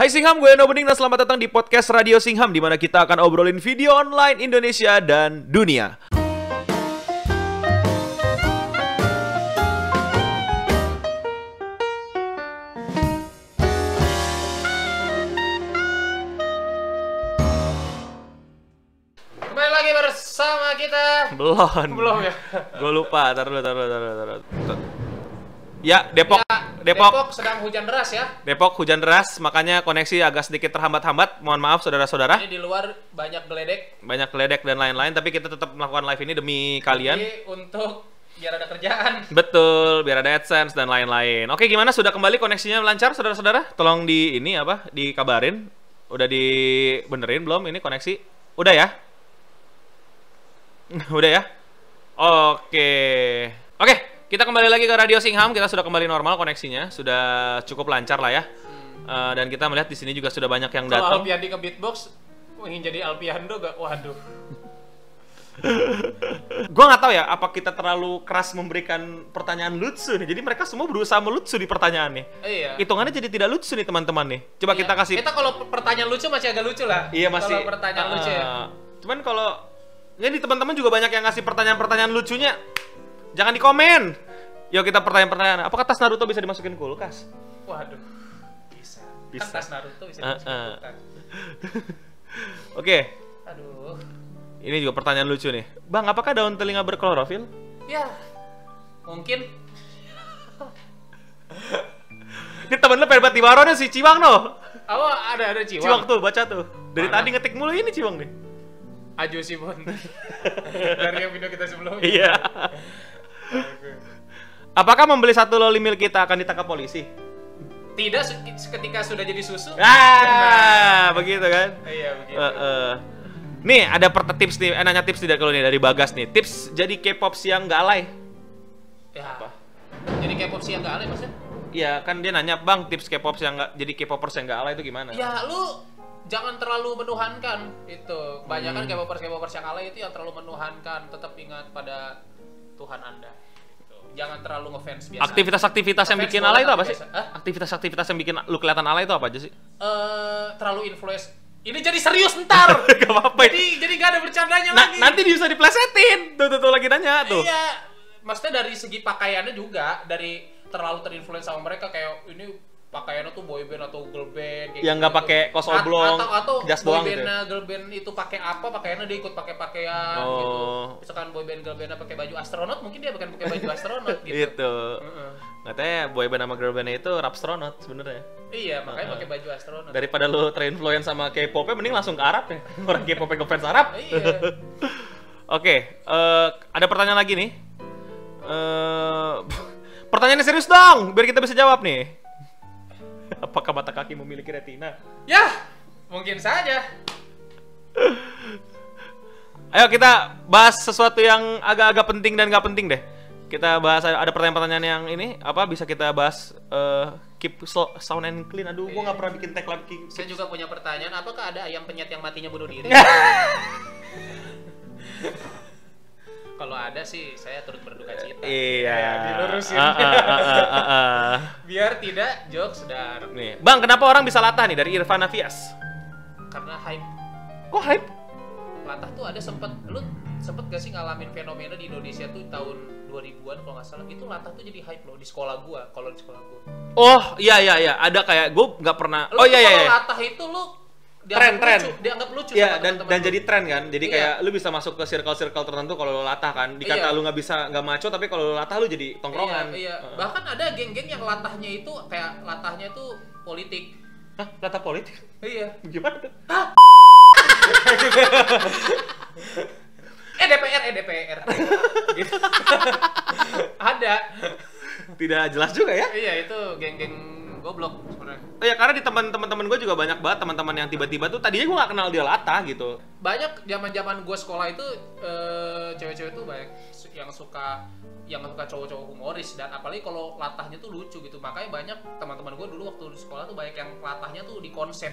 Hai Singham, gue Eno Bening dan selamat datang di podcast Radio Singham di mana kita akan obrolin video online Indonesia dan dunia. Kembali lagi bersama kita. Belum. Belum ya? Gue lupa, taruh dulu, taruh dulu, taruh dulu, taruh. Ya, Depok. Ya, Depok. sedang hujan deras ya. Depok hujan deras, makanya koneksi agak sedikit terhambat-hambat. Mohon maaf saudara-saudara. Ini di luar banyak geledek. Banyak ledek dan lain-lain, tapi kita tetap melakukan live ini demi kalian. Jadi untuk biar ada kerjaan. Betul, biar ada AdSense dan lain-lain. Oke, gimana? Sudah kembali koneksinya lancar, saudara-saudara? Tolong di ini apa? Dikabarin. Udah dibenerin belum ini koneksi? Udah ya? Udah ya? Oke. Oke, kita kembali lagi ke Radio Singham. Kita sudah kembali normal koneksinya, sudah cukup lancar lah ya. Eh, dan kita melihat di sini juga sudah banyak yang Kalau datang. Alpiandi ke beatbox, ingin jadi Alpiando gak? Waduh. Gua nggak tahu ya, apa kita terlalu keras memberikan pertanyaan lucu nih. Jadi mereka semua berusaha melucu di pertanyaan nih. Iya. Hitungannya jadi tidak lucu nih teman-teman nih. Coba Iya. kita kasih. Kita kalau pertanyaan lucu masih agak lucu lah. Iya masih. Kalau pertanyaan Ah, lucu ya. Cuman kalau ini teman-teman juga banyak yang ngasih pertanyaan-pertanyaan lucunya. Jangan di komen. Yuk kita pertanyaan-pertanyaan. Apakah tas Naruto bisa dimasukin kulkas? Waduh. Bisa. Bisa. Kan tas Naruto bisa Ah, dimasukin ah. kulkas. Oke. Aduh. Ini juga pertanyaan lucu nih. Bang, apakah daun telinga berklorofil? Ya. Mungkin Ini temen lu pengen banget di Baronnya si Ciwang no. Oh, ada ada Ciwang. Ciwang tuh, baca tuh. Dari Mana? tadi ngetik mulu ini Ciwang nih. Aju sih, Bon. Dari yang video kita sebelumnya. Iya. Apakah membeli satu loli mil kita akan ditangkap polisi? Tidak ketika sudah jadi susu. Ah, begitu kan? Iya, begitu. Eh, eh. Nih ada per tips nih, eh, nanya tips tidak kalau nih dari Bagas nih. Tips jadi K-pop yang nggak alay. Ya. Apa? Jadi K-pop sih yang gak alay maksudnya? Iya kan dia nanya bang tips K-pop yang nggak jadi K-popers yang nggak alay itu gimana? Ya lu jangan terlalu menuhankan itu. Kebanyakan Hmm. K-popers K-popers yang alay itu yang terlalu menuhankan. Tetap ingat pada Tuhan Anda. Gitu. Jangan terlalu ngefans biasa. Aktivitas-aktivitas yang bikin alay itu tapi apa sih? biasa. Aktivitas-aktivitas yang bikin lu kelihatan alay itu apa aja sih? Eh, terlalu influence. Ini jadi serius ntar. Gak apa-apa. jadi jadi gak ada bercandanya Nah, lagi. nanti bisa diplesetin. Tuh, tuh, tuh lagi nanya tuh. Iya, maksudnya dari segi pakaiannya juga dari terlalu terinfluence sama mereka kayak ini pakaiannya tuh boy band atau girl band kayak Yang nggak gitu. pakai kaos At- oblong, atau atau jas boy doang gitu band girl band itu pakai apa pakaiannya dia ikut pakai pakaian Oh. gitu misalkan boy band girl band pakai baju astronot mungkin dia bukan pakai baju astronot gitu Itu. Heeh. Katanya boy band sama girl itu rapstronot sebenarnya. iya makanya Heeh. pakai baju astronot Daripada lu terinfluence sama K-pop mending langsung ke Arab ya. Orang K-pop yang ngefans Arab. iya Oke, eh, ada pertanyaan lagi nih. Eh, pertanyaannya serius dong, biar kita bisa jawab nih. Apakah mata kaki memiliki retina? ya mungkin saja Ayo kita bahas sesuatu yang agak-agak penting dan nggak penting deh. Kita bahas ada pertanyaan-pertanyaan yang ini apa bisa kita bahas eh, keep so- sound and clean. Aduh, gua nggak pernah bikin tagline keep. saya juga punya pertanyaan apakah ada ayam penyet yang matinya bunuh diri kalau ada sih saya turut berduka cita Iya. Ya, dilurusin Ah, ah, ah, ah, ah, ah. biar tidak jokes dan Nih, Bang, kenapa orang bisa latah nih dari Irfan Nafias? karena hype Kok hype? latah tuh ada sempet lu sempet gak sih ngalamin fenomena di Indonesia tuh tahun 2000-an kalau nggak salah itu latah tuh jadi hype loh di sekolah gua kalau di sekolah gua Oh, iya iya iya, ada kayak gue nggak pernah. lu Oh iya iya. kalau iya. latah itu lu Tren, tren. lucu, dianggap lucu Iya, sama dan teman-teman dan lu. jadi tren kan. Jadi Iya. kayak lu bisa masuk ke circle-circle tertentu kalau lu latah kan. Dikata Iya. lu nggak bisa nggak maco tapi kalau lu latah lu jadi tongkrongan. Iya, iya. Heeh. Bahkan ada geng-geng yang latahnya itu kayak latahnya tuh politik. Hah, latah politik? Iya. Gimana tuh? Eh DPR, eh DPR. gitu. ada. Tidak jelas juga ya. Iya, itu geng-geng goblok sebenarnya. Oh ya karena di teman-teman gue juga banyak banget teman-teman yang tiba-tiba tuh tadinya gue nggak kenal dia latah gitu. Banyak zaman-zaman gue sekolah itu eh, cewek-cewek tuh banyak yang suka yang suka cowok-cowok humoris dan apalagi kalau latahnya tuh lucu gitu. Makanya banyak teman-teman gue dulu waktu di sekolah tuh banyak yang latahnya tuh di konsep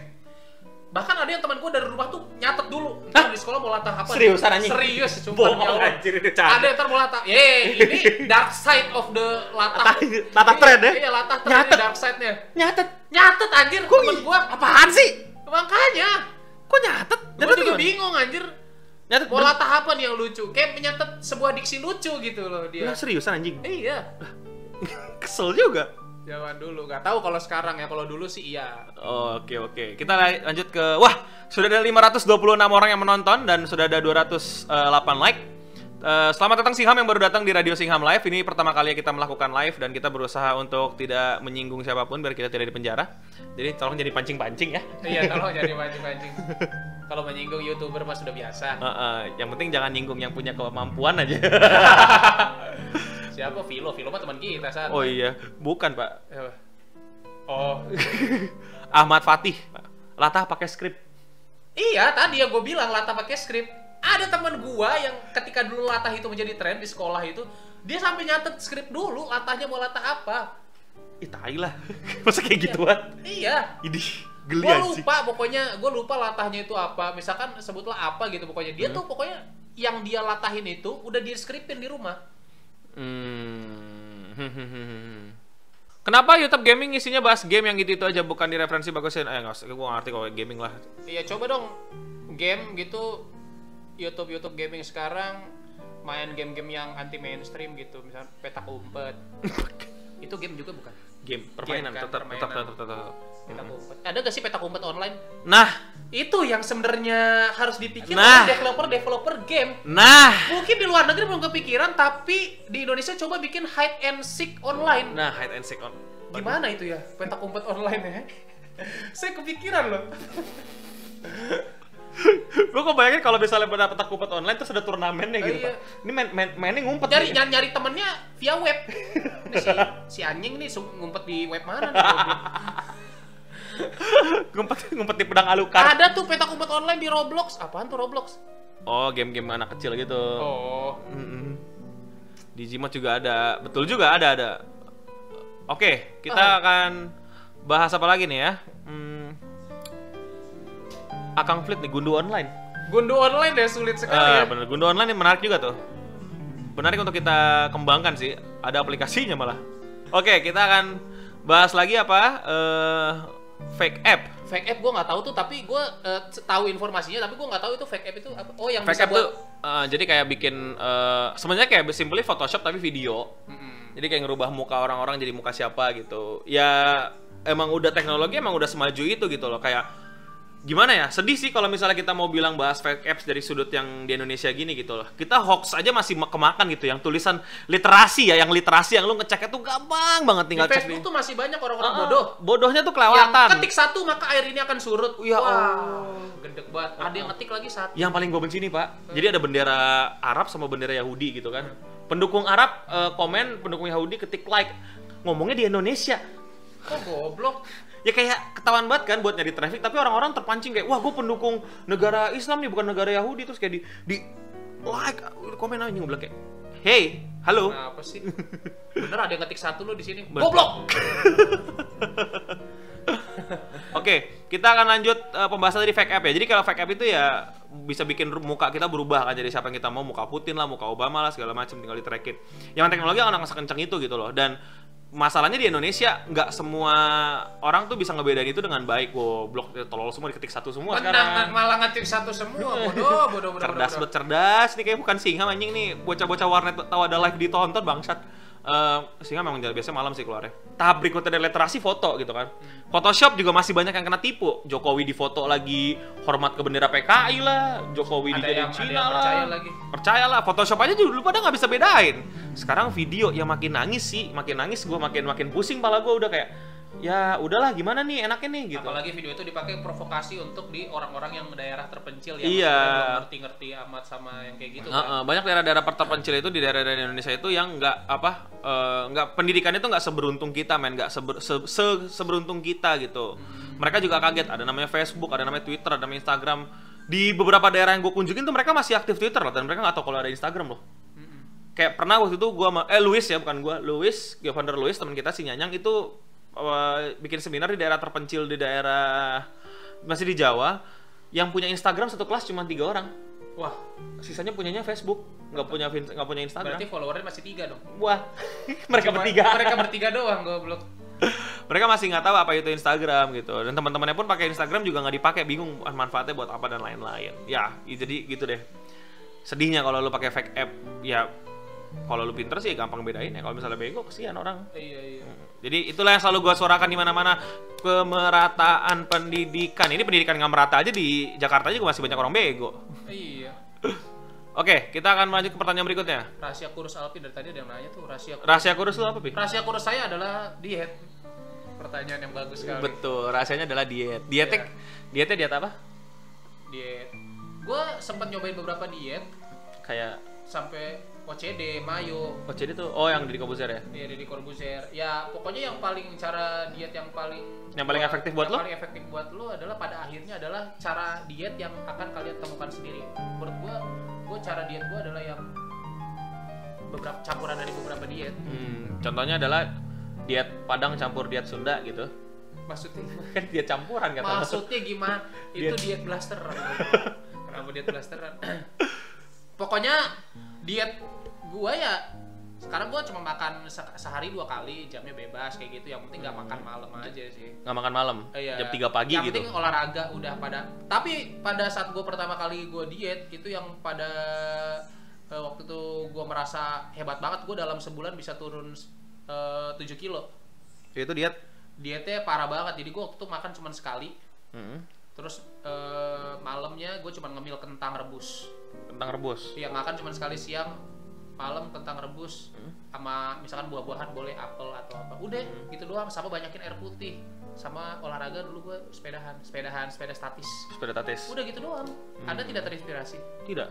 bahkan ada yang teman gue dari rumah tuh nyatet dulu ntar di sekolah mau latah apa Seriusan, anjing? serius sumpah Bohong, anjir, canda. ada yang ntar mau latah ye ini dark side of the latah Latah- latah thread ya? iya latah thread Nyatet. dark side nya Nyatet. nyatet anjir Kok temen gue Apaan sih? makanya Kok nyatet? gue juga gimana? bingung anjir Nyatet. mau latah apa nih yang lucu kayak menyatet sebuah diksi lucu gitu loh dia Lah seriusan anjing. iya Kesel juga. Zaman dulu nggak tahu kalau sekarang ya kalau dulu sih iya Oke oke. Kita la- lanjut ke wah, sudah ada 526 orang yang menonton dan sudah ada 208 like. Eh, selamat datang Singham yang baru datang di Radio Singham Live. Ini pertama kali kita melakukan live dan kita berusaha untuk tidak menyinggung siapa pun biar kita tidak dipenjara. Jadi tolong jadi pancing-pancing ya. iya kalau jadi mancing-mancing kalau menyinggung youtuber mah sudah biasa Eh, eh, yang penting jangan nyinggung yang punya kemampuan aja. siapa? Vilo. Vilo mah teman kita saat oh iya, bukan Pak. oh. Ahmad Fatih. Latah pakai skrip. iya tadi yang gue bilang latah pakai skrip. Ada teman gua yang ketika dulu latah itu menjadi tren di sekolah itu dia sampai nyatet skrip dulu latahnya mau latah apa. Ih, tai lah. Masa kayak gituan? iya. Ini geli gue lupa pokoknya gue lupa latahnya itu apa. Misalkan sebutlah apa gitu pokoknya. Dia Hmm. tuh pokoknya yang dia latahin itu udah di skripin di rumah Hmm. Kenapa YouTube gaming isinya bahas game yang gitu-itu aja bukan direferensi bagusin? Eh, nggak usah, gue ngerti kalau gaming lah. Iya coba dong game gitu YouTube YouTube gaming sekarang main game-game yang anti mainstream gitu misalnya petak umpet itu game juga bukan Game, permainan, Game kan, tetap, tetap, tetap. Petak umpet ada gak sih petak umpet online Nah, itu yang sebenarnya harus dipikir Nah. oleh developer developer game nah, mungkin di luar negeri belum kepikiran tapi di Indonesia coba bikin hide and seek online nah, hide and seek on. gimana itu ya petak umpet online ya saya kepikiran loh Lu kok bayangin kalau misalnya pada petak umpet online terus ada turnamennya gitu, Iya. Pak. Ini main, main, mainnya ngumpet. nyari nyari, nyari temennya via web Ini si si anjing nih ngumpet di web mana nih. ngumpet, ngumpet di pedang alukar. ada tuh petak umpet online di Roblox apaan tuh Roblox Oh, game-game anak kecil gitu. oh Mm-mm. Di Gmod juga ada, betul juga ada ada. Oke, kita Ah. akan bahas apa lagi nih ya? Hmm, Akang Fleet nih, Gundu Online. gundu online deh sulit sekali Ah, ya bener, Gundu Online ini menarik juga tuh. Menarik untuk kita kembangkan sih. Ada aplikasinya malah. Oke, kita akan bahas lagi apa? Eh, fake app. fake app gue nggak tahu tuh tapi gue eh, tahu informasinya tapi gue nggak tahu itu fake app itu apa oh yang Fake bisa app buat tuh eh, jadi kayak bikin eh, sebenarnya kayak simply Photoshop tapi video. Mm-mm. Jadi kayak ngerubah muka orang-orang jadi muka siapa gitu. Ya emang udah teknologi emang udah semaju itu gitu loh. Kayak gimana ya? Sedih sih kalau misalnya kita mau bilang bahas fake apps dari sudut yang di Indonesia gini gitu loh. Kita hoax aja masih ma- kemakan gitu yang tulisan literasi ya, yang literasi yang lu ngeceknya tuh gampang banget di tinggal cek Facebook di. tuh masih banyak orang-orang Ah, bodoh Bodohnya tuh yang kelewatan. ketik satu maka air ini akan surut Ya Wah, Allah. gedek banget ada yang ngetik lagi satu Yang paling gue benci nih pak, jadi ada bendera Arab sama bendera Yahudi gitu kan. Pendukung Arab eh, komen, pendukung Yahudi ketik like, ngomongnya di Indonesia. kok goblok Ya kayak ketahuan banget kan buat nyari traffic, tapi orang-orang terpancing kayak, wah gue pendukung negara Islam nih bukan negara Yahudi terus kayak di di like komen aja gue bilang kayak, hey, halo. Kenapa sih? Bener ada yang ngetik satu lo di sini. Goblok. Oke, kita akan lanjut eh, pembahasan dari fake app ya. Jadi kalau fake app itu ya bisa bikin muka kita berubah kan jadi siapa yang kita mau muka Putin lah, muka Obama lah segala macam tinggal di trackin. Yang teknologi akan kenceng itu gitu loh. Dan masalahnya di Indonesia nggak semua orang tuh bisa ngebedain itu dengan baik. Wow, blok tolol semua diketik satu semua Menang sekarang. malah ngetik satu semua. Bodoh, bodoh, bodoh. cerdas bodoh, cerdas nih kayak bukan singa anjing nih bocah-bocah warnet tahu ada live ditonton bangsat Eh, singa memang biasanya malam sih keluarnya. Tahap berikutnya dari literasi foto gitu kan. Photoshop juga masih banyak yang kena tipu. Jokowi di foto lagi hormat ke bendera PKI lah Jokowi Ada dijadiin yang- ada Cina yang lah. percaya lagi. percayalah Photoshop aja dulu pada nggak bisa bedain. Sekarang video ya makin nangis sih makin nangis gue makin makin pusing pala gue udah kayak ya udahlah gimana nih enaknya nih gitu Apalagi video itu dipakai provokasi untuk di orang-orang yang daerah terpencil yang Iya. ngerti-ngerti amat sama yang kayak gitu kan. Heeh, banyak daerah-daerah terpencil itu di daerah-daerah Indonesia itu yang nggak apa eh, nggak pendidikan itu nggak seberuntung kita men nggak seber- se- se- seberuntung kita gitu mereka juga kaget ada namanya Facebook ada namanya Twitter ada namanya Instagram di beberapa daerah yang gue kunjungin tuh mereka masih aktif Twitter loh dan mereka nggak tahu kalau ada Instagram loh Mm-mm. kayak pernah waktu itu gua sama eh Luis ya bukan gua Luis founder Luis teman kita si Nyanyang itu eh, bikin seminar di daerah terpencil di daerah masih di Jawa yang punya Instagram satu kelas cuma tiga orang. Wah, sisanya punyanya Facebook nggak punya nggak punya Instagram. Berarti followernya masih tiga dong. wah mereka Cuma- bertiga. Mereka bertiga doang goblok. mereka masih nggak tahu apa itu Instagram gitu. Dan teman-temannya pun pakai Instagram juga nggak dipakai bingung manfaatnya buat apa dan lain-lain. Ya jadi gitu deh. Sedihnya kalau lu pakai fake app ya kalau lu pinter sih gampang bedain ya kalau misalnya bego kesian orang. Iya, iya. Jadi itulah yang selalu gua suarakan di mana-mana pemerataan pendidikan ini pendidikan nggak merata aja di Jakarta aja masih banyak orang bego Iya. oke kita akan lanjut ke pertanyaan berikutnya Rahasia kurus Alpi dari tadi ada yang nanya tuh rahasia kurus. rahasia kurus lu apa pi Rahasia kurus saya adalah diet. Pertanyaan yang bagus sekali. betul rahasianya adalah diet dietnya Iya. dietnya diet apa Diet. Gue sempat nyobain beberapa diet kayak sampai OCD, mayo, jadi tuh, oh yang di Kobuzer ya? ya dari Corbuzier. Ya pokoknya yang paling cara diet yang paling Yang paling efektif buat yang lo? paling efektif buat lo adalah pada akhirnya adalah cara diet yang akan kalian temukan sendiri. Menurut gua, gua cara diet gua adalah yang beberapa campuran dari beberapa diet. Hmm, contohnya adalah diet Padang campur diet Sunda gitu. Maksudnya Kan diet campuran kata. Maksudnya gimana? Itu diet blasteran. Kenapa diet blasteran? Pokoknya diet gua ya sekarang gua cuma makan se- sehari dua kali jamnya bebas kayak gitu. Yang penting nggak makan malam aja sih. Nggak makan malam, Eh, iya. jam 3 pagi yang gitu. penting olahraga udah pada. Tapi pada saat gua pertama kali gua diet itu yang pada eh, waktu itu gua merasa hebat banget. Gua dalam sebulan bisa turun eh, 7 kilo. Itu diet. dietnya parah banget. Jadi gua waktu itu makan cuma sekali. Hmm, Terus eh, malamnya gue cuma ngemil kentang rebus. tentang rebus. Yang makan cuma sekali siang, malam kentang rebus sama misalkan buah-buahan boleh apel atau apa. Udah gitu doang sama banyakin air putih. Sama olahraga dulu gue sepedahan, sepedahan, sepeda statis. Sepeda tatis. Udah gitu doang. Anda tidak terinspirasi. Tidak.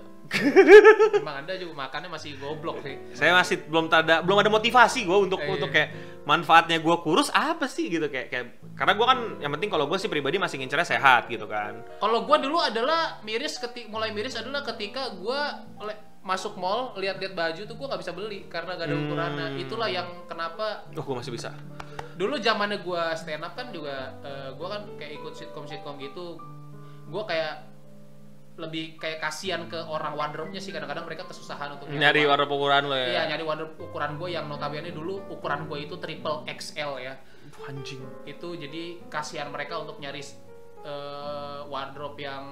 Emang Anda juga makannya masih goblok sih. Saya masih belum ada belum ada motivasi gue untuk Eh, untuk iya. kayak manfaatnya gue kurus apa sih gitu kayak kayak karena gue kan yang penting kalau gue sih pribadi masih ngincernya sehat gitu kan. Kalau gue dulu adalah miris ketik mulai miris adalah ketika gue masuk mall lihat-lihat baju tuh gue nggak bisa beli karena gak ada ukurannya. Hmm. Itulah yang kenapa Oh gue masih bisa. Dulu zamannya gue stand up kan juga gue kan kayak ikut sitkom sitkom gitu. Gue kayak lebih kayak kasihan ke orang wardrobe-nya sih. Kadang-kadang mereka kesusahan untuk Nyari warna ukuran lo iya ya. nyari wardrobe ukuran gue yang notabene dulu ukuran gue itu triple XL ya. Anjing. itu jadi kasihan mereka untuk nyari eh, wardrobe yang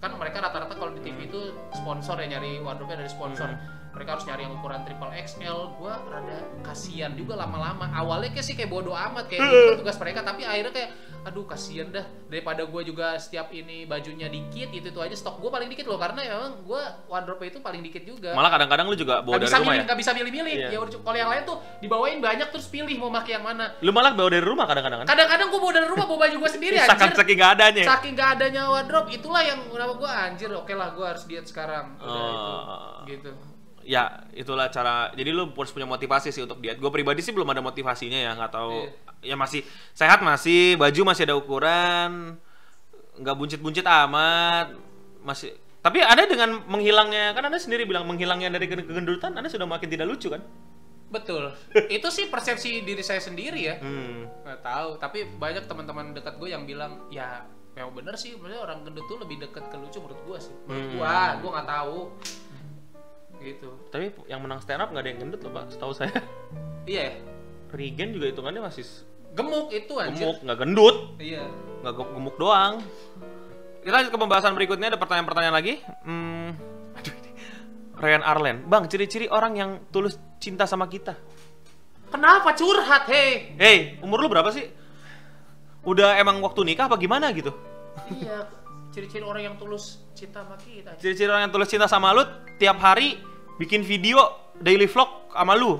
kan mereka rata-rata kalau di TV itu sponsor ya nyari wardrobe dari sponsor mereka harus nyari yang ukuran triple XL gua rada kasihan juga lama-lama. Awalnya kayak sih kayak bodoh amat kayak gitu tugas mereka. Tapi akhirnya kayak aduh kasihan dah. Daripada gua juga setiap ini bajunya dikit itu itu aja stok gua paling dikit loh. Karena memang gua wardrobe itu paling dikit juga. Malah kadang-kadang lu juga bawa nggak dari bisa rumah milih ya. nggak bisa milih-milih. Iya. ya udah, kalau yang lain tuh dibawain banyak terus pilih mau pakai yang mana. Lu malah bawa dari rumah kadang-kadang kan. kadang-kadang gue bawa dari rumah bawa baju gue sendiri Saking anjir. Saking gak adanya. saking gak adanya wardrobe itulah yang kenapa gue anjir. Oke lah gue harus diet sekarang. Udah Oh. itu gitu ya itulah cara jadi lu harus punya motivasi sih untuk diet. Gue pribadi sih belum ada motivasinya ya nggak tahu. Ya masih sehat masih baju masih ada ukuran nggak buncit-buncit amat masih tapi ada dengan menghilangnya kan anda sendiri bilang menghilangnya dari ke- kegendutan anda sudah makin tidak lucu kan? Betul. Itu sih persepsi diri saya sendiri ya. Hmm. nggak tahu tapi banyak teman-teman dekat gue yang bilang ya memang bener sih sebenarnya orang gendut tuh lebih dekat ke lucu menurut gue sih. Menurut Hmm. gue gue nggak tahu gitu tapi yang menang stand up nggak ada yang gendut loh pak setahu saya iya ya? Regen juga hitungannya masih gemuk itu anjir gemuk nggak gendut iya nggak gem- gemuk doang. Kita lanjut ke pembahasan berikutnya ada pertanyaan-pertanyaan lagi. Hmm, aduh ini. Ryan Arlen, bang ciri-ciri orang yang tulus cinta sama kita. kenapa curhat hei Hey, umur lu berapa sih? Udah emang waktu nikah apa gimana gitu? iya ciri-ciri orang yang tulus cinta sama kita Ciri-ciri orang yang tulus cinta sama lu tiap hari bikin video daily vlog sama lu.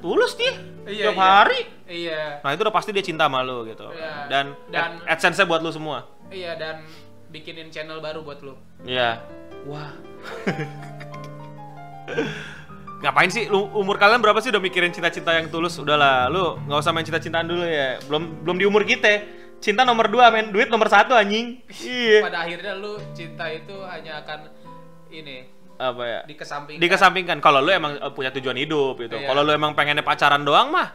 Tulus dia. Iya, tiap iya. hari. iya Nah, itu udah pasti dia cinta sama lu gitu. Iya. Dan, Dan- ad- AdSense-nya buat lu semua. Iya dan bikinin channel baru buat lu. Iya. Wah. Ngapain sih lu umur kalian berapa sih udah mikirin cinta-cinta yang tulus? Udahlah, lu nggak usah main cinta-cintaan dulu ya. Belum belum di umur kita. Cinta nomor dua, men. Duit nomor satu anjing. Iya. Pada akhirnya lu cinta itu hanya akan ini Apa ya? dikesampingkan. Dikesampingkan kalau lu emang eh, punya tujuan hidup gitu. Iya. Kalau lu emang pengennya pacaran doang mah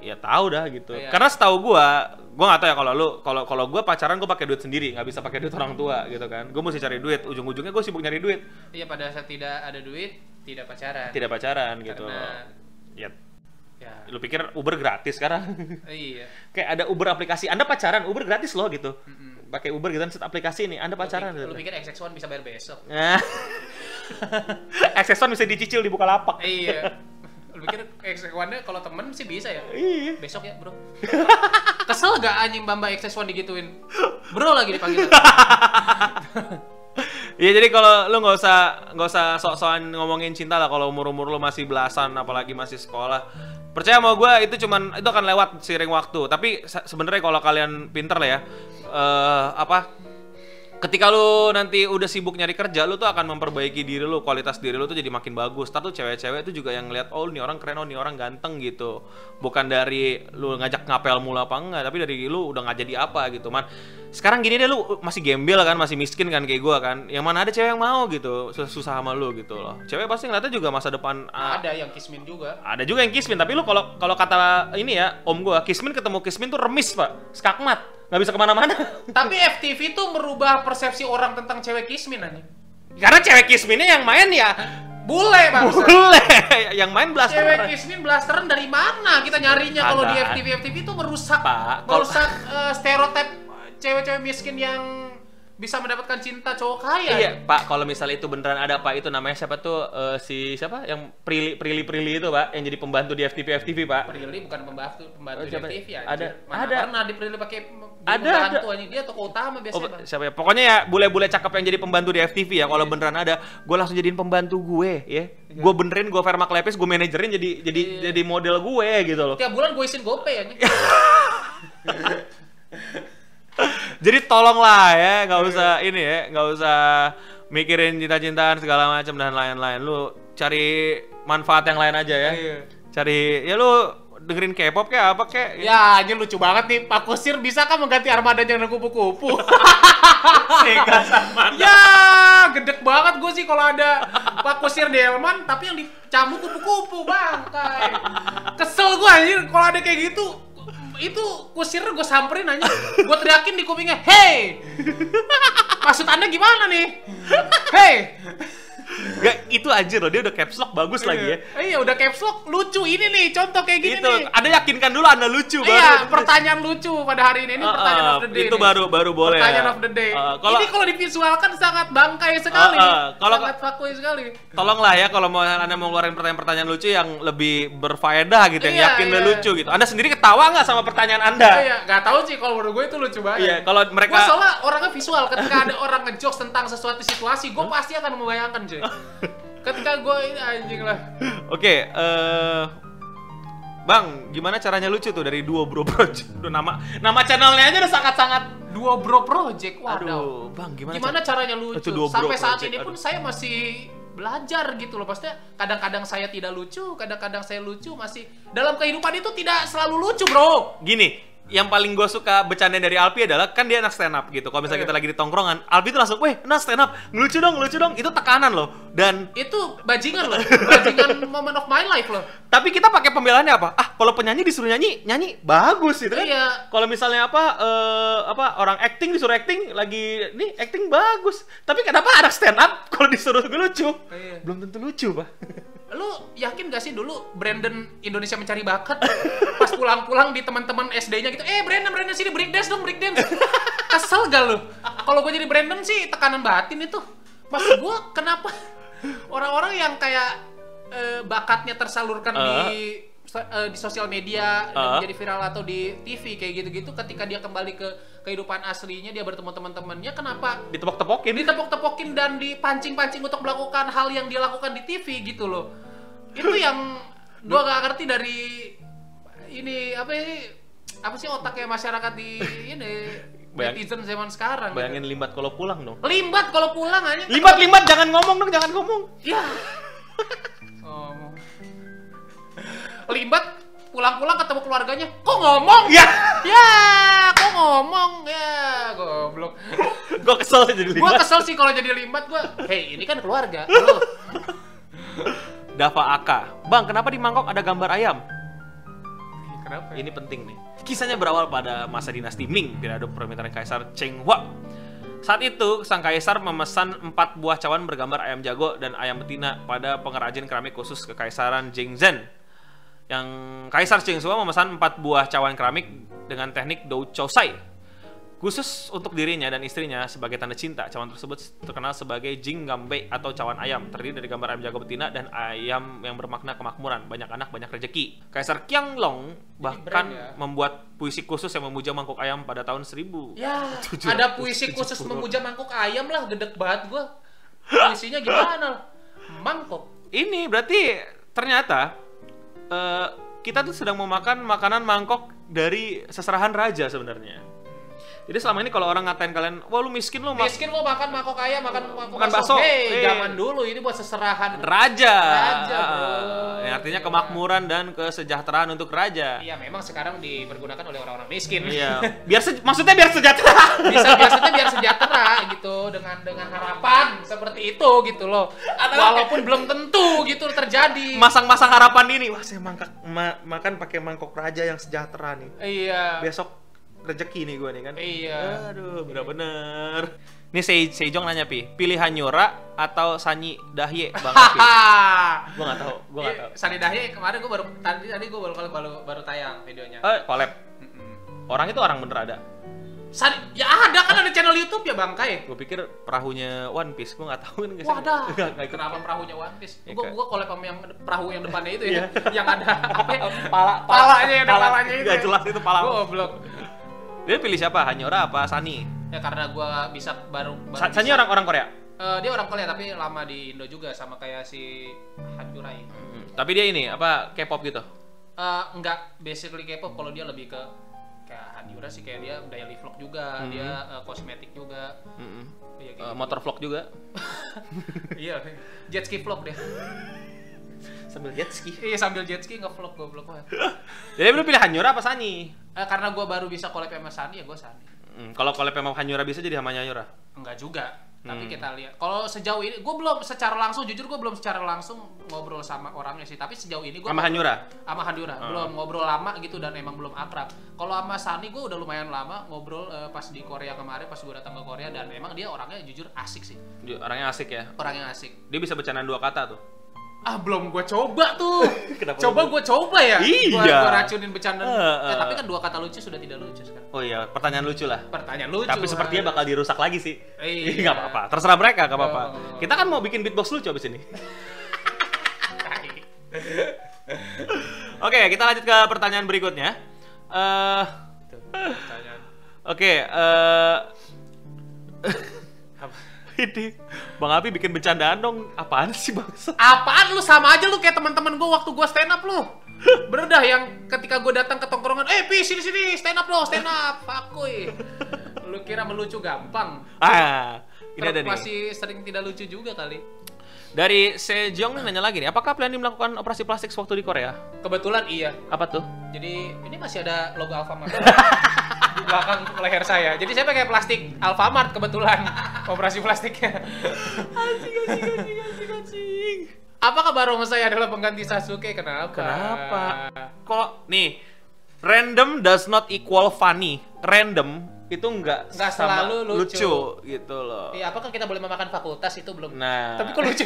ya tahu dah gitu. Iya. Karena setahu gua, gua nggak tahu ya kalau lu kalau kalau gua pacaran gua pakai duit sendiri, nggak bisa pakai duit orang tua gitu kan. Gua mesti cari duit, ujung-ujungnya gua sibuk nyari duit, Iya pada saat tidak ada duit tidak pacaran. tidak pacaran gitu. Karena- Ya, Ya. lu pikir Uber gratis sekarang? Iya. Kayak ada Uber aplikasi, Anda pacaran, Uber gratis loh gitu. Mm-mm. Pakai Uber gitu set aplikasi ini, Anda pacaran Lu, gitu. pikir XX1 bisa bayar besok? Aksesuar bisa dicicil di Bukalapak. iya. Lu pikir XX1-nya kalau temen sih bisa ya? Iya. Besok ya, Bro. Kesel gak anjing Bamba XX1 digituin? Bro lagi dipanggil. Iya jadi kalau lu nggak usah nggak usah sok-sokan ngomongin cinta lah kalau umur-umur lu masih belasan apalagi masih sekolah. Percaya sama gue itu cuman itu akan lewat seiring waktu. Tapi se- sebenarnya kalau kalian pinter lah ya eh apa ketika lu nanti udah sibuk nyari kerja, lu tuh akan memperbaiki diri lu, kualitas diri lu tuh jadi makin bagus. Ntar tuh cewek-cewek tuh juga yang ngeliat, oh nih orang keren, oh nih orang ganteng gitu. Bukan dari lu ngajak ngapel mulu apa enggak, tapi dari lu udah nggak jadi apa gitu, man. Sekarang gini deh lu masih gembel kan, masih miskin kan kayak gua kan. Yang mana ada cewek yang mau gitu, sus- susah sama lu gitu loh. Cewek pasti ngeliatnya juga masa depan ah, ada yang kismin juga. ada juga yang kismin, tapi lu kalau kalau kata ini ya, om gua, kismin ketemu kismin tuh remis, Pak. Skakmat, nggak bisa ke mana-mana. Tapi FTV tuh merubah persepsi orang tentang cewek kismin anjing. Karena cewek kisminnya yang main ya Bule bang. Bule yang main blaster. Cewek kismin blasteran dari mana kita nyarinya kalau di. FTV FTV itu merusak Pak, merusak eh, stereotip cewek-cewek miskin yang bisa mendapatkan cinta cowok kaya. Iya, Pak, kalau misalnya itu beneran ada Pak, itu namanya siapa tuh eh, si siapa yang Prilly Prilly Prilly itu, Pak, yang jadi pembantu di FTV FTV, Pak. Prilly bukan pembantu pembantu Oh, di siapa? FTV ya. Ada. Mana Ada. pernah di Prilly pakai Ada, pembantu ada. dia tokoh utama Oh, biasanya. Bang. siapa ya? Pokoknya ya bule-bule cakep yang jadi pembantu di FTV ya. Kalau beneran ada, gue langsung jadiin pembantu gue, ya. Gue benerin, gue Vermak Lepis, gue manajerin jadi jadi Iya. jadi model gue gitu loh. Tiap bulan gue isin GoPay anjing. Jadi tolonglah ya, nggak usah ini ya, nggak usah mikirin cinta-cintaan segala macam dan lain-lain. Lu cari manfaat yang lain aja ya. Iya. Cari ya lu dengerin K-pop kayak apa kayak Ya, anjing lucu banget nih. Pak Kusir bisa kan mengganti armada yang kupu-kupu? Sega sama. ya, gedek banget gue sih kalau ada Pak Kusir Delman tapi yang dicambuk kupu-kupu, Bang. Kesel gue anjir kalau ada kayak gitu. Itu kusir gue samperin aja. Gue teriakin di kupingnya, "Hey! Maksud Anda gimana nih? Hey!" Gak, itu aja loh, dia udah caps lock bagus lagi ya. Eh, Iya, udah caps lock lucu ini nih, contoh kayak gini Itu, nih. ada yakinkan dulu Anda lucu Iya, baru. pertanyaan lucu pada hari ini. Ini Ah, pertanyaan ah, of the day. itu nih. baru baru boleh. Pertanyaan of the day. Ah, kalau ini kalau divisualkan sangat bangkai sekali. Ah, ah, kalau- sangat fuckboy sekali. tolonglah ya kalau mau Anda mau ngeluarin pertanyaan-pertanyaan lucu yang lebih berfaedah gitu, yang Iya, yakin iya. dan lucu gitu. Anda sendiri ketawa nggak sama pertanyaan Anda? Iya, nggak tahu sih kalau menurut gue itu lucu banget. Iya, kalau mereka- Gua soalnya orangnya visual. Ketika ada orang ngejokes tentang sesuatu situasi, gue pasti akan membayangkan cuy. Ketika gue ini anjing lah. Oke, eh Bang, gimana caranya lucu tuh dari Duo Bro Project? Udah nama nama channelnya aja udah sangat-sangat Dua bro project, waduh. Aduh, Bang, gimana, Gimana, cara- caranya lucu? Itu Dua Bro Sampai saat Project, ini pun aduh. saya masih belajar gitu loh. Pastinya kadang-kadang saya tidak lucu, kadang-kadang saya lucu masih dalam kehidupan itu tidak selalu lucu, Bro. Gini, yang paling gue suka bercanda dari Alpi adalah kan dia anak stand up gitu. Kalau misalnya Iya. kita lagi di tongkrongan, Alpi tuh langsung, "Weh, nah stand up, ngelucu dong, ngelucu dong." Itu tekanan loh. Dan Itu bajingan loh, bajingan moment of my life loh. tapi kita pakai pembelaannya apa? Ah, kalau penyanyi disuruh nyanyi, nyanyi bagus gitu kan. Iya. Kalau misalnya apa eh, apa orang acting disuruh acting lagi nih acting bagus. Tapi kenapa anak stand up kalau disuruh lucu? Iya. Belum tentu lucu, Pak. Lu yakin gak sih dulu Brandon Indonesia mencari bakat pas pulang-pulang di teman-teman SD-nya gitu, eh Brandon Brandon sini break dance dong break dance. Kesel gak lu? Kalau gue jadi Brandon sih tekanan batin itu. Maksud gue kenapa orang-orang yang kayak eh, bakatnya tersalurkan di so- eh, di sosial media Ah. menjadi viral atau di TV kayak gitu-gitu ketika dia kembali ke kehidupan aslinya dia bertemu teman-temannya kenapa Ditepok-tepokin. ditepok-tepokin dan dipancing-pancing untuk melakukan hal yang dia lakukan di TV gitu loh. Itu yang gua gak ngerti dari ini apa ini apa sih otaknya masyarakat di ini Bayang- netizen zaman sekarang. Bayangin limbat kalau pulang dong. gitu. Limbat kalau pulang aja. Limbat limbat jangan ngomong dong, jangan ngomong. Ya. Oh. Limbat pulang-pulang ketemu keluarganya. Kok ngomong? Ya. Ya, kok ngomong? Ya, goblok. Gue kesel jadi Gua limbat. kesel sih kalau jadi limbat gua. Hei, ini kan keluarga. Lu. Dava Aka. Bang, kenapa di mangkok ada gambar ayam? Kenapa? Ini penting nih. Kisahnya berawal pada masa dinasti Ming, periode pemerintahan Kaisar Cheng Hua. Saat itu, sang kaisar memesan empat buah cawan bergambar ayam jago dan ayam betina pada pengrajin keramik khusus kekaisaran Jingzhen. Yang Kaisar Cheng Hua memesan empat buah cawan keramik dengan teknik Dou Chow Sai. Khusus untuk dirinya dan istrinya sebagai tanda cinta, cawan tersebut terkenal sebagai Jing Gambe atau cawan ayam, terdiri dari gambar ayam jago betina dan ayam yang bermakna kemakmuran, banyak anak, banyak rezeki. Kaisar Qianglong bahkan brand ya. membuat puisi khusus yang memuja mangkuk ayam pada tahun 1000. Ya, ada puisi khusus memuja mangkok ayam lah, gedek banget gua. Puisinya gimana? Mangkok. Ini berarti ternyata eh, kita tuh sedang memakan makanan mangkok dari seserahan raja sebenarnya. Jadi selama ini kalau orang ngatain kalian, wah lu miskin lu Miskin lo makan mangkok ayam, makan mangkok Makan bakso. Hei, Eh. zaman dulu ini buat seserahan. raja. Raja, bro. Ah, yang artinya kemakmuran dan kesejahteraan untuk raja. Iya, memang sekarang dipergunakan oleh orang-orang miskin. Iya, biar se- maksudnya biar sejahtera. Bisa biasanya biar sejahtera gitu dengan dengan harapan seperti itu gitu loh. Walaupun belum tentu gitu terjadi. Masang-masang harapan ini, wah saya mangkak ma- makan pakai mangkok raja yang sejahtera nih. Iya. Besok rezeki nih gue nih kan. Iya. Aduh, bener-bener. Nih Se Sejong nanya pi, pilih Hanyura atau Sanyi Dahye Bang Api? Hahaha. gue gak tahu, gue gak tahu. Sani Dahye kemarin gue baru tadi tadi gue baru baru baru tayang videonya. Eh, collab. Mm-mm. Orang itu orang bener ada. Sani, ya ada kan ada channel YouTube ya Bang Kai. Gue pikir perahunya One Piece, gue gak tahu kan. Wadah. Gak. Kenapa perahunya One Piece? Gue gue collab sama yang perahu yang depannya itu Iya. ya, yang ada apa ya? Pala, Palanya yang ada palanya itu. Gak ya. jelas itu pala. Goblok. Dia pilih siapa? Hanyura apa Sani? Ya karena gue bisa baru, baru Sa- Sani bisa- orang orang Korea. Eh, dia orang Korea tapi lama di Indo juga sama kayak si Hanjurai. Hmm, Tapi dia ini apa K-pop gitu. Eh, enggak basically K-pop kalau dia lebih ke kayak Hanjura sih kayak dia daily vlog juga, Hmm. dia eh, kosmetik juga. Iya Eh, kayak gitu. motor vlog juga. Iya, jet ski vlog dia. Sambil jet ski. Iya sambil jet ski nge-vlog goblok banget. Jadi lu pilih Hanyura apa Sani? Eh, karena gua baru bisa collab sama Sani ya gua Sani. Hmm, kalau collab sama Hanyura bisa jadi sama Hanyura. Enggak juga. Tapi Hmm. kita lihat. Kalau sejauh ini gue belum secara langsung jujur gue belum secara langsung ngobrol sama orangnya sih. Tapi sejauh ini gue Sama Hanyura. sama Handura Hmm. belum ngobrol lama gitu dan emang belum akrab. Kalau sama Sani gue udah lumayan lama ngobrol eh, pas di Korea kemarin pas gue datang ke Korea dan emang dia orangnya jujur asik sih. Dia Orangnya asik ya. Orangnya asik. Dia bisa bercandaan dua kata tuh. Ah belum gue coba tuh. Kenapa coba gue coba ya. Iya. Gue racunin bercanda. Eh, Eh, eh. tapi kan dua kata lucu sudah tidak lucu sekarang. Oh iya, pertanyaan lucu lah. Pertanyaan lucu. Tapi sepertinya bakal dirusak lagi sih. Iya. Nggak apa-apa. Terserah mereka, nggak apa-apa. Oh. Kita kan mau bikin beatbox lucu abis ini. Oke, kita lanjut ke pertanyaan berikutnya. Eh, Tuh, pertanyaan. Oke, eh Apa? Ini Bang Abi bikin bercandaan dong. Apaan sih bangsa? Apaan lu sama aja lu kayak teman-teman gue waktu gue stand up lu. Bener dah yang ketika gue datang ke tongkrongan, eh pi sini sini stand up lo stand up, fakuy. Lu kira melucu gampang? Ah, ini ada nih. Masih sering tidak lucu juga kali. Dari Sejong nih nanya lagi nih, apakah Planning melakukan operasi plastik waktu di Korea? Kebetulan iya. Apa tuh? Jadi ini masih ada logo Alfamart belakang leher saya. Jadi saya pakai plastik Alfamart kebetulan operasi plastiknya. Anjing, anjing, anjing, anjing, anjing. Apakah barongsai adalah pengganti Sasuke? Kenapa? Kenapa? Kok nih random does not equal funny. Random itu enggak Nggak sama selalu lucu. gitu loh. Iya, apakah kita boleh memakan fakultas itu belum? Nah, Tapi kok lucu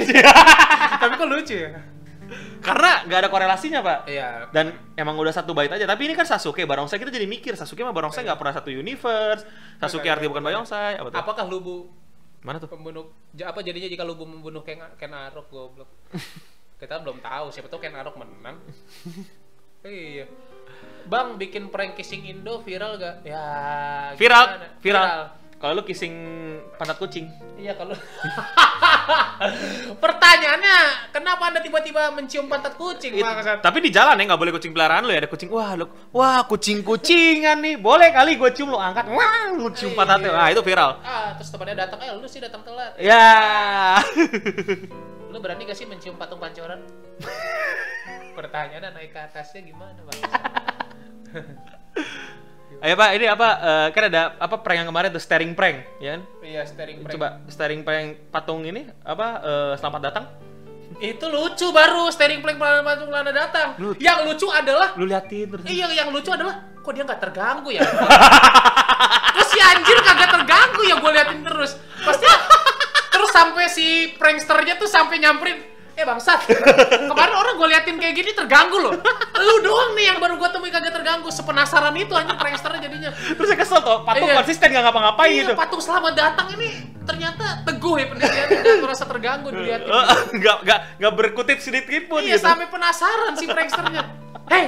Tapi kok lucu ya? Karena nggak ada korelasinya pak. Iya. Dan emang udah satu bait aja. Tapi ini kan Sasuke, Barongsai kita jadi mikir Sasuke sama Barongsai nggak pernah satu universe. Sasuke Iya. artinya bukan Barongsai. Apa tuh? Apakah lubu Mana tuh? pembunuh apa jadinya jika lubu membunuh Ken, Ken Arok goblok? Kita belum tahu siapa tahu Ken Arok menang. iya. Bang bikin prank kissing Indo viral gak? Ya. Viral, gimana? viral. Kalau lu kissing pantat kucing. Iya kalau Pertanyaannya, kenapa Anda tiba-tiba mencium pantat kucing, It- tapi di jalan ya nggak boleh kucing peliharaan lu ya ada kucing wah lu wah kucing kucingan nih boleh kali gue cium lu angkat wah lu cium Iya. pantatnya nah itu viral Ah, terus temannya datang, eh lu sih datang telat. ya Lu berani gak sih mencium patung pancoran? Pertanyaannya naik ke atasnya gimana, Bang? ayo pak ini apa eh, kan ada apa prank yang kemarin tuh staring prank ya kan Iya, steering prank. coba staring prank patung ini apa eh, selamat datang Itu lucu baru steering plank patung lana datang. Lucu. Yang lucu adalah Lu liatin terus. Iya, yang lucu adalah kok dia nggak terganggu ya? terus si anjir kagak terganggu ya gue liatin terus. Pasti terus sampai si pranksternya tuh sampai nyamperin Eh bangsat, kemarin orang gue liatin kayak gini terganggu loh. Lu doang nih yang baru gue temui kagak terganggu. Sepenasaran itu anjir pranksternya jadinya. Terus saya kesel tuh, patung Iya. konsisten gak ngapa-ngapain iya, gitu. patung selamat datang ini ternyata teguh ya pendiriannya dan merasa terganggu dilihatin. Enggak enggak enggak berkutip sedikit pun Iya gitu. sampai penasaran si pranksternya. Hei,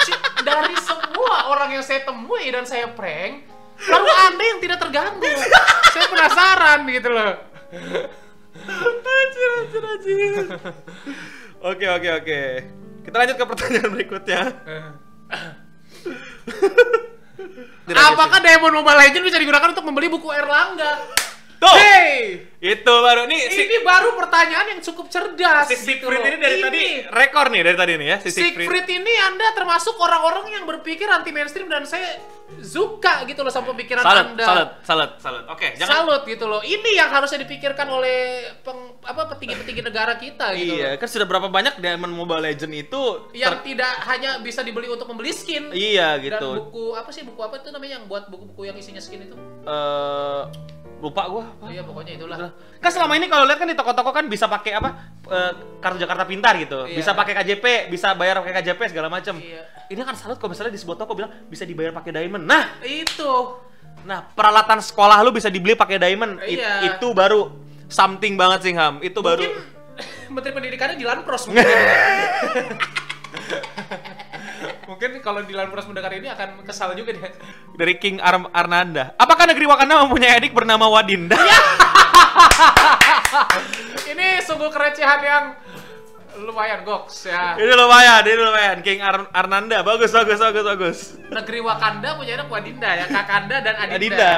si- dari semua orang yang saya temui dan saya prank, baru anda yang tidak terganggu. saya penasaran gitu loh. Anjir, anjir, anjir. Oke, oke, oke. Kita lanjut ke pertanyaan berikutnya. Tidak, Apakah Diamond Mobile Legends bisa digunakan untuk membeli buku Erlangga? Tuh, Hey, itu baru nih si, ini baru pertanyaan yang cukup cerdas. si gitu Siegfried loh. ini dari tadi rekor nih dari tadi nih ya si Siegfried. Siegfried ini Anda termasuk orang-orang yang berpikir anti mainstream dan saya suka gitu loh sama pemikiran Salut, Anda. salut, salut, salut. Oke, jangan Salut gitu loh. Ini yang harusnya dipikirkan oleh peng, apa petinggi-petinggi negara kita gitu. Iya, loh. kan sudah berapa banyak Diamond Mobile Legend itu Yang ter- tidak hanya bisa dibeli untuk membeli skin. Iya Dan gitu. buku apa sih buku apa itu namanya yang buat buku-buku yang isinya skin itu? Eh lupa gua. apa? Oh iya pokoknya itulah. Kan selama ini kalau lihat kan di toko-toko kan bisa pakai apa? eh, kartu Jakarta Pintar gitu. Iya. Bisa pakai KJP, bisa bayar pakai KJP segala macam. Iya. Ini kan salut kalau misalnya di sebuah toko bilang bisa dibayar pakai diamond. Nah, Itu. nah peralatan sekolah lu bisa dibeli pakai diamond. It- Iya. itu baru something banget sih Ham. Itu baru Mungkin Menteri Pendidikannya di Lanpros mungkin. Mungkin kalau di Lanpros mendengar ini akan kesal juga dia. dari King Ar- Arnanda. Apakah negeri Wakanda mempunyai adik bernama Wadinda? ini sungguh kerecehan yang lumayan goks ya. ini lumayan, ini lumayan. King Ar- Arnanda, bagus, bagus, bagus, bagus. Negeri Wakanda punya anak Wadinda ya, Kakanda dan Adinda. Adinda,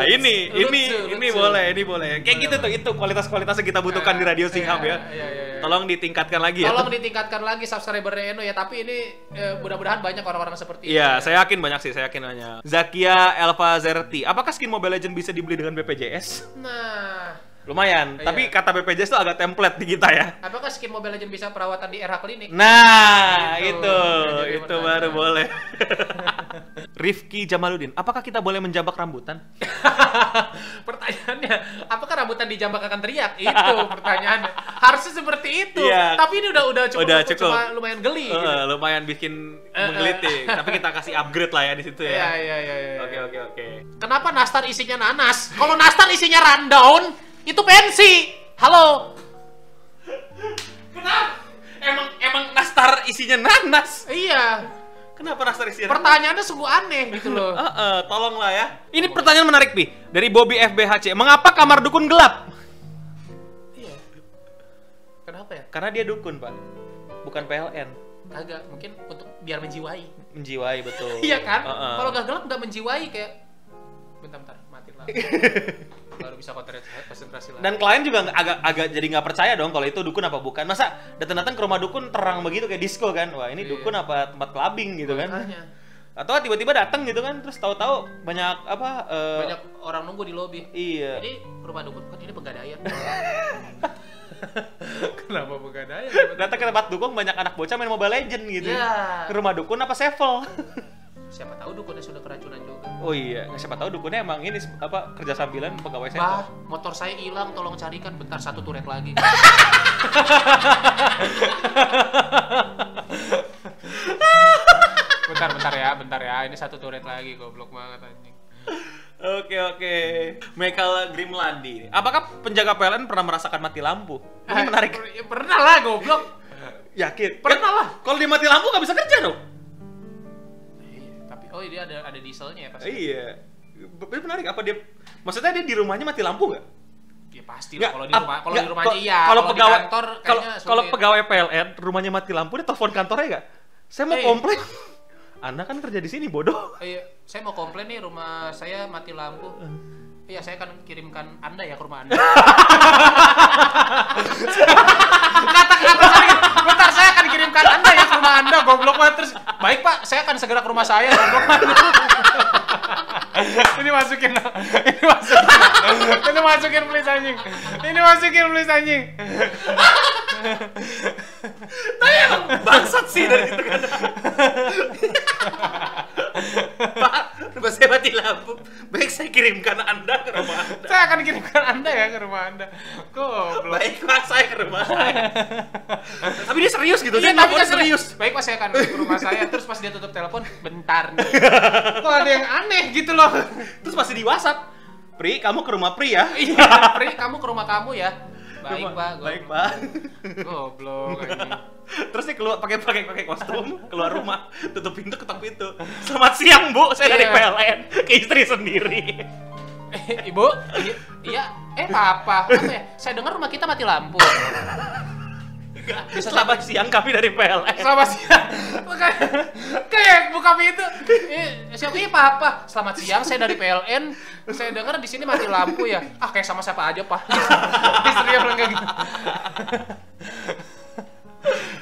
Lucu, ini, ini, lucu, ini boleh, ini boleh. Kayak Boleh, gitu tuh, itu kualitas-kualitas yang kita butuhkan di Radio Singham ya. Iya, iya, iya. Tolong ditingkatkan lagi ya. Tolong ditingkatkan lagi subscribernya Eno ya, tapi ini eh, mudah-mudahan banyak orang-orang seperti Iya, ini. saya yakin banyak sih, saya yakin banyak. Zakia Elva Zerti, apakah skin Mobile Legend bisa dibeli dengan BPJS? Nah, Lumayan, Iya. tapi kata BPJS itu agak template di kita ya. apakah skin Mobile Legends bisa perawatan di RH Klinik? Nah, Itu, itu, itu pertanyaan. baru boleh. Rifki Jamaluddin, apakah kita boleh menjambak rambutan? Pertanyaannya, apakah rambutan dijambak akan teriak? Itu pertanyaannya. Harusnya seperti itu. Iya. Tapi ini udah udah cukup, Udah cukup. cuma lumayan geli. gitu. Eh, lumayan bikin Eh, menggelitik, tapi kita kasih upgrade lah ya di situ Iya, ya. iya, iya, iya. Oke, oke, oke. Kenapa nastar isinya nanas? Kalau nastar isinya rundown, itu pensi. Halo. Kenapa? Emang emang nastar isinya nanas. Iya. Kenapa nastar isinya nanas? Pertanyaannya sungguh aneh gitu loh. Eh, eh, tolonglah ya. Ini pertanyaan menarik, Pi. Dari Bobby FBHC. Mengapa kamar dukun gelap? Iya. Kenapa ya? Karena dia dukun, Pak. Bukan PLN. Kagak, mungkin untuk biar menjiwai. Menjiwai, betul. Iya kan? Eh, eh. Kalau nggak gelap nggak menjiwai kayak bentar bentar mati lah. Baru bisa konsentrasi lagi. Dan klien juga agak agak jadi nggak percaya dong kalau itu dukun apa bukan. Masa datang-datang ke rumah dukun terang begitu kayak disco kan? Wah ini Iya. dukun apa tempat clubbing gitu kan? Makanya. Atau tiba-tiba datang gitu kan, terus tahu-tahu banyak apa? eh, banyak orang nunggu di lobi. Iya. Ini rumah dukun kan ini pegadaian. Kenapa pegadaian? Datang ke tempat dukun banyak anak bocah main Mobile Legend gitu. Ke rumah dukun apa sevel? Siapa tahu dukunnya sudah keracunan juga. Oh iya, siapa tahu dukunnya emang ini apa kerja sambilan pegawai sevel. Bah, motor saya hilang, tolong carikan. Bentar satu turet lagi. bentar, bentar ya, bentar ya. Ini satu turet lagi, goblok banget anjing. Oke oke. Michael Grimlandi. Apakah penjaga PLN pernah merasakan mati lampu? Ini Eh, menarik. per- ya pernah lah, goblok. Yakin? Pernah lah. Kalau dia mati lampu nggak bisa kerja dong? Iya, tapi oh dia ada ada dieselnya ya pasti. Iya. Ini menarik. Apa dia? Maksudnya dia di rumahnya mati lampu nggak? Ya pasti lah kalau di rumah kalau di rumahnya iya. Kalau pegawai kantor kalau kalau pegawai PLN rumahnya mati lampu dia telepon kantornya nggak? Saya mau Eh. komplain. Anda kan kerja di sini bodoh. Eh, saya mau komplain nih rumah saya mati lampu. Iya, saya akan kirimkan Anda ya ke rumah Anda. Kata-kata bentar saya akan kirimkan Anda ya ke rumah Anda, goblok banget terus. Baik Pak, saya akan segera ke rumah saya, goblok banget. ini masukin, ini masukin, ini masukin please anjing, ini masukin please anjing. Tapi bangsat sih dari itu kan. Pak, rumah saya mati lampu. Baik saya kirimkan Anda ke rumah Anda. Saya akan kirimkan Anda ya ke rumah Anda. Goblok. Baik Pak, saya ke rumah saya. Tapi dia serius gitu, Iya, dia tapi kan serius. Baik pas saya akan ke rumah saya, terus pas dia tutup telepon, bentar nih. Kok ada yang aneh gitu loh. Terus masih di WhatsApp. Pri, kamu ke rumah Pri ya? Iya, Pri, kamu ke rumah kamu ya. Baik, Pak. Baik, Pak. Goblok. Terus dia keluar pakai pakai pakai kostum, keluar rumah, tutup pintu, ketok pintu. Selamat siang, Bu. Saya dari Iya. PLN ke istri sendiri. Eh, Ibu, iya, eh papa, apa ya? Saya dengar rumah kita mati lampu. Bisa selamat siang kami dari PLN. Selamat siang. Kayak kayak buka pintu. Eh, siapa? Iya, papa. Selamat siang, saya dari PLN. Saya dengar di sini mati lampu ya. Ah, kayak sama siapa aja, Pak. Istri yang bilang kayak gitu.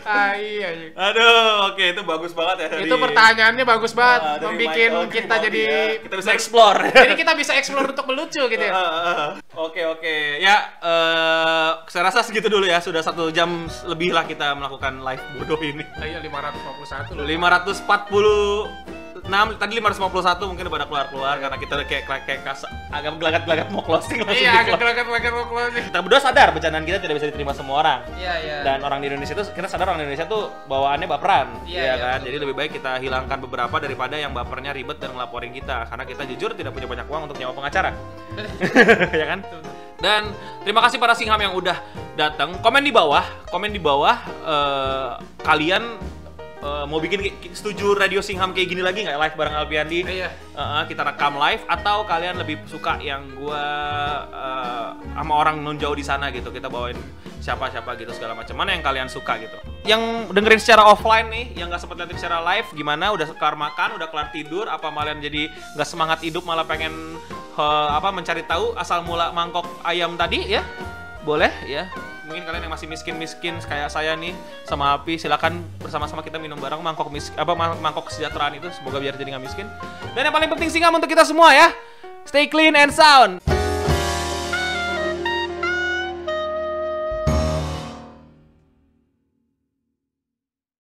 Ah, iya, iya. Aduh, oke itu bagus banget ya dari Itu pertanyaannya bagus banget, Ah, membuat Michael kita Grimaldi jadi ya. kita bisa explore. Jadi kita bisa explore untuk melucu gitu ya. Ah, ah. Oke oke ya eh saya rasa segitu dulu ya sudah satu jam lebih lah kita melakukan live bodoh ini. Iya 551 loh. 546 tadi 551 mungkin udah pada keluar-keluar karena kita udah kayak kayak, kayak kas- agak gelagat-gelagat mau closing langsung Iya, di agak gelagat-gelagat mau closing. Kita berdua sadar bercandaan kita tidak bisa diterima semua orang. Iya, iya. Dan orang di Indonesia itu kita sadar orang Indonesia tuh bawaannya baperan, Iya, ya iya, kan? betul. Jadi lebih baik kita hilangkan beberapa daripada yang bapernya ribet dan ngelaporin kita karena kita jujur tidak punya banyak uang untuk nyawa pengacara. ya kan? Dan terima kasih para singham yang udah datang. Komen di bawah, komen di bawah eh, kalian eh, mau bikin ki- setuju radio singham kayak gini lagi nggak? Live bareng Alpiandi? Iya. Eh, kita rekam live. Atau kalian lebih suka yang gua eh, sama orang non jauh di sana gitu kita bawain siapa-siapa gitu segala macam. Mana yang kalian suka gitu? Yang dengerin secara offline nih yang nggak sempet liatin secara live gimana? Udah kelar makan udah kelar tidur apa kalian jadi nggak semangat hidup malah pengen eh, apa mencari tahu asal mula mangkok ayam tadi ya? Boleh ya mungkin kalian yang masih miskin-miskin kayak saya nih sama Api silakan bersama-sama kita minum bareng mangkok mis apa ma- mangkok kesejahteraan itu semoga biar jadi nggak miskin. Dan yang paling penting singam untuk kita semua ya. Stay clean and sound